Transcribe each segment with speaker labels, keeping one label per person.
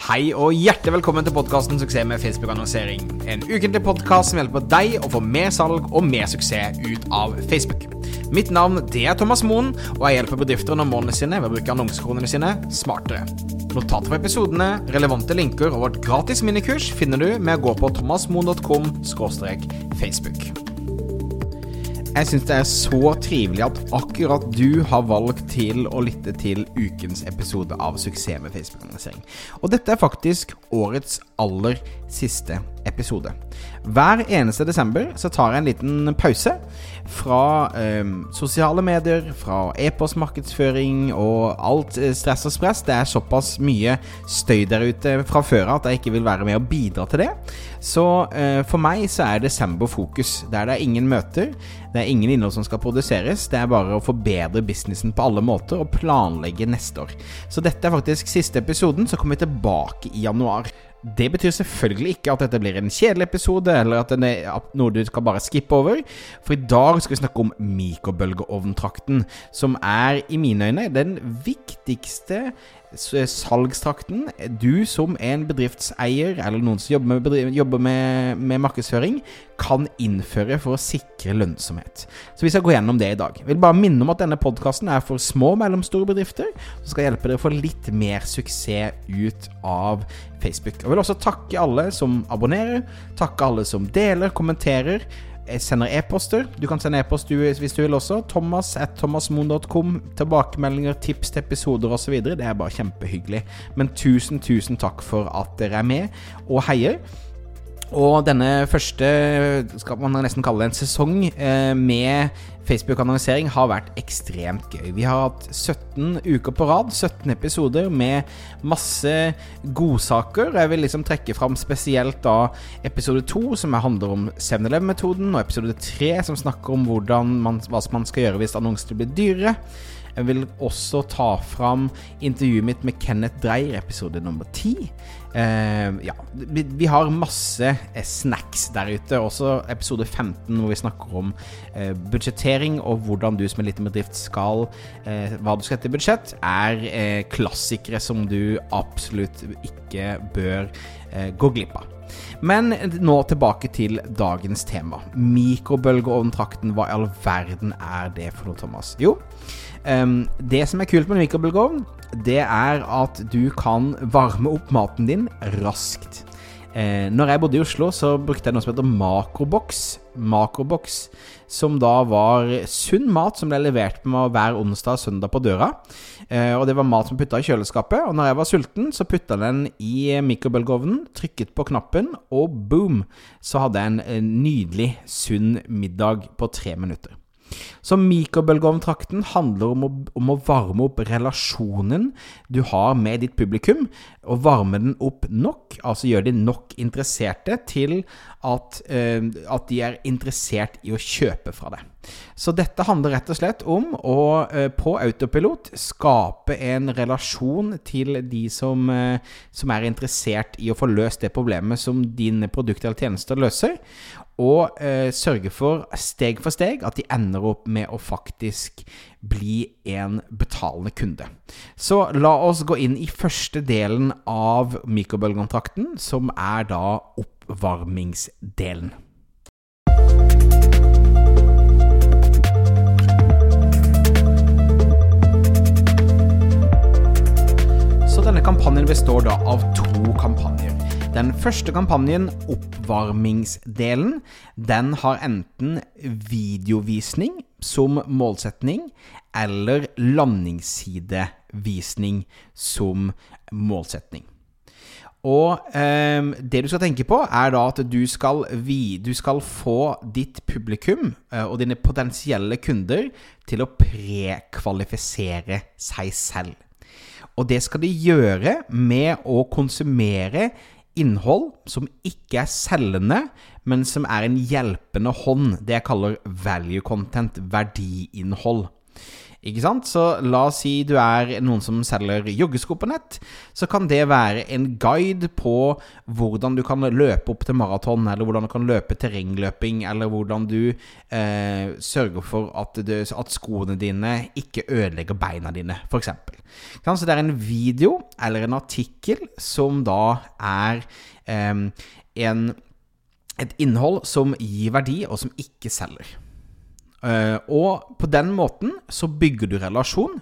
Speaker 1: Hei og hjertelig velkommen til podkasten 'Suksess med Facebook-annonsering'. En ukentlig podkast som hjelper deg å få mer salg og mer suksess ut av Facebook. Mitt navn det er Thomas Moen, og jeg hjelper bedrifter nå målene sine ved å bruke annonsekronene sine smartere. Notater for episodene, relevante linker og vårt gratis minikurs finner du med å gå på thomasmoen.com facebook. Jeg syns det er så trivelig at akkurat du har valgt til å lytte til ukens episode av Suksess med Facebook-annonsering. Og dette er faktisk årets aller siste episode. Hver eneste desember så tar jeg en liten pause fra eh, sosiale medier, fra e-postmarkedsføring og alt eh, stress og spress. Det er såpass mye støy der ute fra før av at jeg ikke vil være med og bidra til det. Så eh, for meg så er desember fokus. Der det er ingen møter, det er ingen innhold som skal produseres. Det er bare å forbedre businessen på alle måter og planlegge neste år. Så dette er faktisk siste episoden, så kommer vi tilbake i januar. Det betyr selvfølgelig ikke at dette blir en kjedelig episode, eller at det er noe du skal bare skippe over. For i dag skal vi snakke om mikrobølgeovntrakten, som er i mine øyne den viktigste salgstrakten du som en bedriftseier, eller noen som jobber med, jobber med, med, markedsføring, kan innføre for å sikre lønnsomhet. Så vi skal gå gjennom det i dag. Jeg vil bare minne om at denne podkasten er for små og mellomstore bedrifter, som skal hjelpe dere å få litt mer suksess ut av Facebook. Jeg vil også takke alle som abonnerer, takke alle som deler, kommenterer jeg sender e-poster. Du kan sende e-post hvis du vil også. Thomas at thomasmoen.com. Tilbakemeldinger, tips til episoder osv. Det er bare kjempehyggelig. Men tusen, tusen takk for at dere er med og heier. Og denne første, skal man nesten kalle det en sesong, eh, med Facebook-annonsering har vært ekstremt gøy. Vi har hatt 17 uker på rad, 17 episoder med masse godsaker. Jeg vil liksom trekke fram spesielt da episode 2, som handler om 7-Eleven-metoden, og episode 3, som snakker om man, hva man skal gjøre hvis annonsene blir dyrere. Jeg vil også ta fram intervjuet mitt med Kenneth Dreyer, episode nummer ti. Uh, ja, vi, vi, har masse eh, snacks der ute. Også episode 15, hvor vi snakker om eh, budsjettering og hvordan du som en liten bedrift skal eh, Hva du skal etter budsjett, er klassikere som du absolutt ikke bør gå glipp av. Men nå tilbake til dagens tema. Mikrobølgeovntrakten. Hva i all verden er det for noe, Thomas? Jo, Um, det som er kult med mikrobølgeovn, det er at du kan varme opp maten din raskt. Eh, når jeg bodde i Oslo, så brukte jeg noe som heter makroboks. Makroboks, som da var sunn mat som ble levert med meg hver onsdag og søndag på døra. Eh, og det var mat som putta i kjøleskapet. Og når jeg var sulten, så putta den i mikrobølgeovnen, trykket på knappen, og boom, så hadde jeg en nydelig, sunn middag på tre minutter. Så mikrobølgeovntrakten handler om å, om å, varme opp relasjonen du har med ditt publikum, og varme den opp nok, altså gjøre de nok interesserte til at, uh, at, de er interessert i å kjøpe fra deg. Så dette handler rett og slett om å uh, på autopilot skape en relasjon til de som, uh, som er interessert i å få løst det problemet som dine produkter eller tjenester løser, og eh, sørge for, steg for steg, at de ender opp med å faktisk bli en betalende kunde. Så la oss gå inn i første delen av mikrobølgekontrakten, som er da oppvarmingsdelen. Så denne kampanjen består da. Den første kampanjen, oppvarmingsdelen, den har enten videovisning som målsetning eller landingssidevisning som målsetning. Og eh, det du skal tenke på, er da at du skal, vi, du skal få ditt publikum eh, og dine potensielle kunder til å prekvalifisere seg selv. Og det skal de gjøre med å konsumere innhold som ikke er selgende, men som er en hjelpende hånd. Det jeg kaller value content, verdiinnhold. Ikke sant? Så la oss si du er noen som selger joggesko på nett. Så kan det være en guide på hvordan du kan løpe opp til maraton, eller hvordan du kan løpe terrengløping, eller hvordan du eh, sørger for at, du, at, skoene dine ikke ødelegger beina dine, f.eks. Så det er en video eller en artikkel som da er eh, en, et innhold som gir verdi, og som ikke selger. Uh, og på den måten så bygger du relasjon,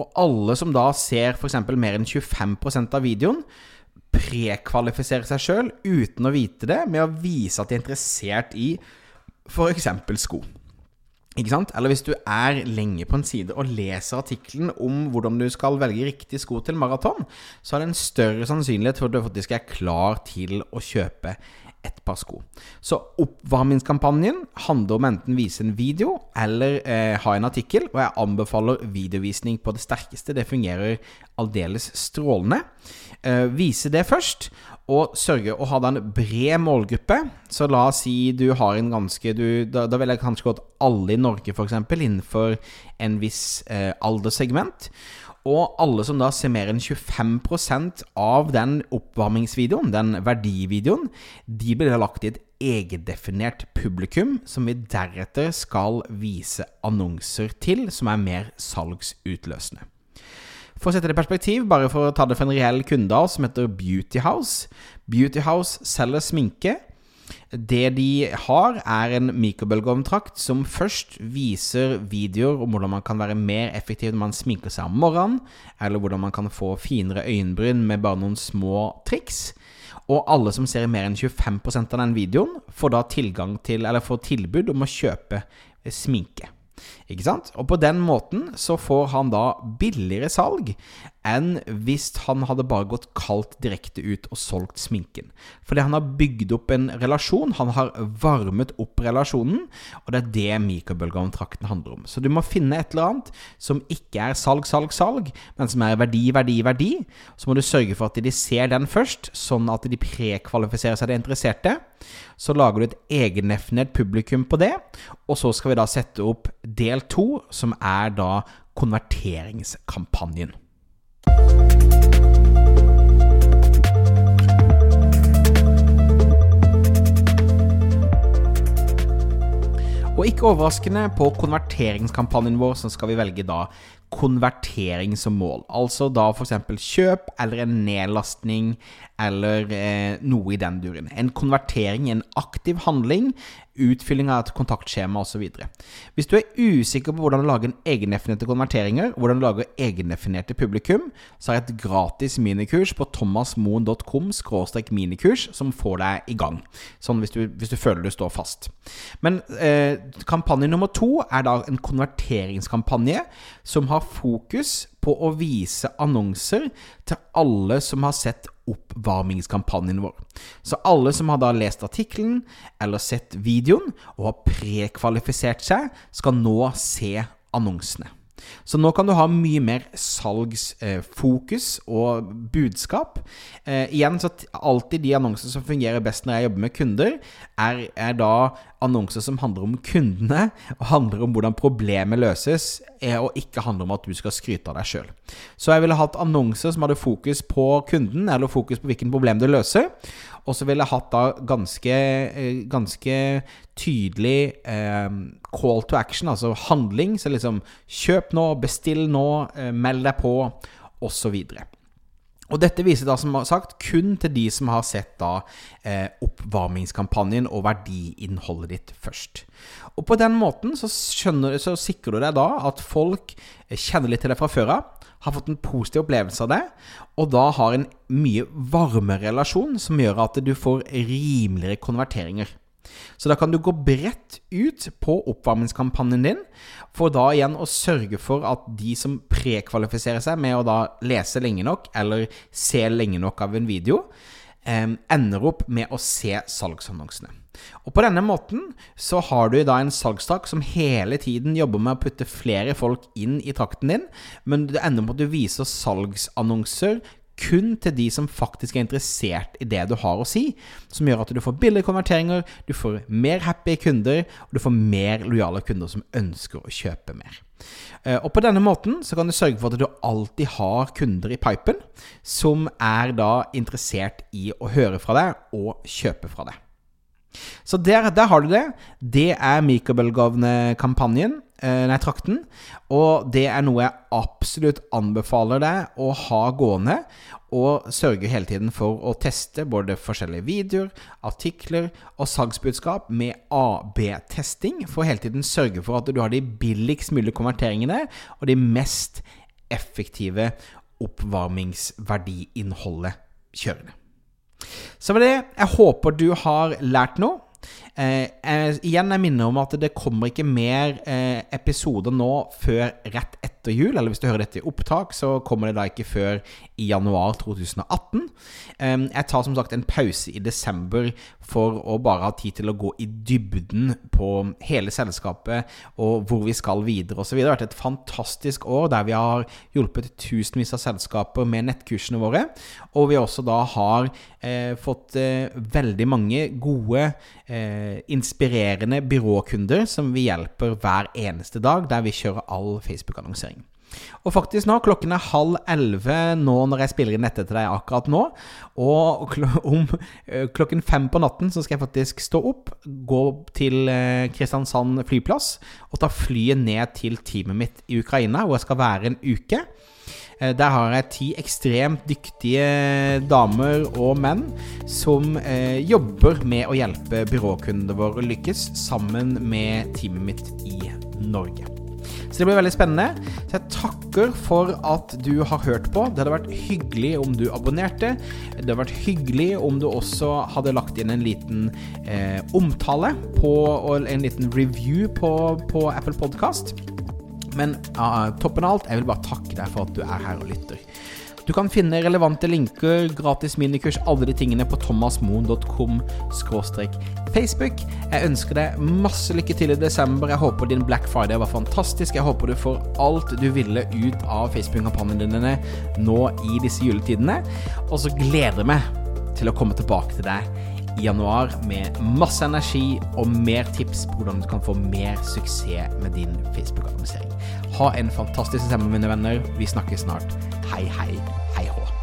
Speaker 1: og alle som da ser f.eks. mer enn 25% av videoen, prekvalifiserer seg sjøl uten å vite det, med å vise at de er interessert i f.eks. sko. Ikke sant? Eller hvis du er lenge på en side og leser artikkelen om hvordan du skal velge riktig sko til maraton, så er det en større sannsynlighet for at du faktisk er klar til å kjøpe ett par sko. Så oppvarmingskampanjen handler om enten vise en video eller eh, ha en artikkel, og jeg anbefaler videovisning på det sterkeste. Det fungerer aldeles strålende. Eh, vise det først, og sørge å ha da en bred målgruppe. Så la oss si du har en ganske du, da, da vil jeg kanskje gått alle i Norge, f.eks., innenfor en viss eh, alderssegment. Og alle som da ser mer enn 25% av den oppvarmingsvideoen, den verdivideoen, de blir da lagt i et egendefinert publikum som vi deretter skal vise annonser til, som er mer salgsutløsende. For å sette det i perspektiv, bare for å ta det for en reell kunde av oss som heter Beauty House. Beauty House selger sminke det de har, er en mikrobølgeovntrakt som først viser videoer om hvordan man kan være mer effektiv når man sminker seg om morgenen, eller hvordan man kan få finere øyenbryn med bare noen små triks. Og alle som ser mer enn 25% av den videoen, får da tilgang til, eller får tilbud om å kjøpe sminke. Ikke sant? Og på den måten så får han da billigere salg enn hvis han hadde bare gått kaldt direkte ut og solgt sminken. Fordi han har bygd opp en relasjon, han har varmet opp relasjonen, og det er det mikrobølgeovntrakten handler om. Så du må finne et eller annet som ikke er salg, salg, salg, men som er verdi, verdi, verdi. Så må du sørge for at de ser den først, sånn at de prekvalifiserer seg det interesserte. Så lager du et egendefinert publikum på det, og så skal vi da sette opp del to, som er da konverteringskampanjen. Og ikke overraskende, på konverteringskampanjen vår så skal vi velge da konvertering som mål. Altså da f.eks. kjøp eller en nedlastning eller eh, noe i den duren. En konvertering, en aktiv handling, utfylling av et kontaktskjema osv. Hvis du er usikker på hvordan du lager en egendefinerte konverteringer, hvordan du lager egendefinerte publikum, så har jeg et gratis minikurs på thomasmoen.com minikurs som får deg i gang. Sånn hvis du, hvis du føler du står fast. Men eh, kampanje nummer to er da en konverteringskampanje som har fokus på å vise annonser til alle som har sett oppvarmingskampanjen vår. Så alle som har da lest artikkelen eller sett videoen og har prekvalifisert seg, skal nå se annonsene. Så nå kan du ha mye mer salgsfokus eh, og budskap. Eh, igjen så alltid de annonsene som fungerer best når jeg jobber med kunder, er, er da annonser som handler om kundene, og handler om hvordan problemet løses, eh, og ikke handler om at du skal skryte av deg sjøl. Så jeg ville hatt annonser som hadde fokus på kunden, eller fokus på hvilken problem du løser. Og så ville jeg hatt da ganske, eh, ganske tydelig eh, call to action, altså handling. Så liksom kjøp nå, bestill nå, eh, meld deg på, osv. Og dette viser da som sagt kun til de som har sett da eh, oppvarmingskampanjen og verdiinnholdet ditt først. Og på den måten så, skjønner, så sikrer du deg da at folk kjenner litt til deg fra før av har fått en positiv opplevelse av det, og da har en mye varmere relasjon som gjør at du får rimeligere konverteringer. Så da kan du gå bredt ut på oppvarmingskampanjen din, for da igjen å sørge for at de som prekvalifiserer seg med å da lese lenge nok, eller se lenge nok av en video, eh, ender opp med å se salgsannonsene. Og På denne måten så har du da en salgstrakk som hele tiden jobber med å putte flere folk inn i trakten din, men det ender med at du viser salgsannonser kun til de som faktisk er interessert i det du har å si, som gjør at du får billige konverteringer, du får mer happy kunder, og du får mer lojale kunder som ønsker å kjøpe mer. Eh, og på denne måten så kan du sørge for at du alltid har kunder i pipen som er da interessert i å høre fra deg og kjøpe fra deg. Så der, der har du det. Det er Mikrobelgovne-kampanjen. Eh, nei, trakten. Og det er noe jeg absolutt anbefaler deg å ha gående. Og sørge hele tiden for å teste både forskjellige videoer, artikler og salgsbudskap med AB-testing. For hele tiden sørge for at du har de billigst mulige konverteringene og de mest effektive oppvarmingsverdiinnholdet kjørende. Så med det, jeg håper du har lært noe. Eh, eh, igjen, jeg minner om at det kommer ikke mer eh, episoder nå før rett etter jul. Eller hvis du hører dette i opptak, så kommer det da ikke før i januar 2018. Eh, jeg tar som sagt en pause i desember for å bare ha tid til å gå i dybden på hele selskapet og hvor vi skal videre osv. Det har vært et fantastisk år der vi har hjulpet tusenvis av selskaper med nettkursene våre. Og vi også da har eh, fått veldig mange gode Eh, inspirerende byråkunder som vi hjelper hver eneste dag, der vi kjører all Facebook-annonsering. Og faktisk nå, klokken er halv elleve nå når jeg spiller inn dette til deg akkurat nå. Og om eh, klokken fem på natten så skal jeg faktisk stå opp, gå til eh, Kristiansand flyplass og ta flyet ned til teamet mitt i Ukraina, hvor jeg skal være en uke. Eh, der har jeg ti ekstremt dyktige damer og menn som eh, jobber med å hjelpe byråkundene våre å lykkes, sammen med teamet mitt i Norge. Så det blir veldig spennende. Så jeg takker for at du har hørt på. Det hadde vært hyggelig om du abonnerte. Det hadde vært hyggelig om du også hadde lagt inn en liten eh, omtale på, og en liten review på, på Apple Podcast. Men uh, toppen av alt, jeg vil bare takke deg for at du er her og lytter. Du kan finne relevante linker, gratis minikurs, alle de tingene på thomasmoen.com Facebook. Jeg ønsker deg masse lykke til i desember. Jeg håper din Black Friday var fantastisk. Jeg håper du får alt du ville ut av Facebook-kampanjene dine nå i disse juletidene. Og så gleder jeg meg til å komme tilbake til deg januar med masse energi og mer tips på hvordan du kan få mer suksess med din Facebook-annonsering. Ha en fantastisk desember, mine venner. Vi snakkes snart. Hei, hei, hei hå.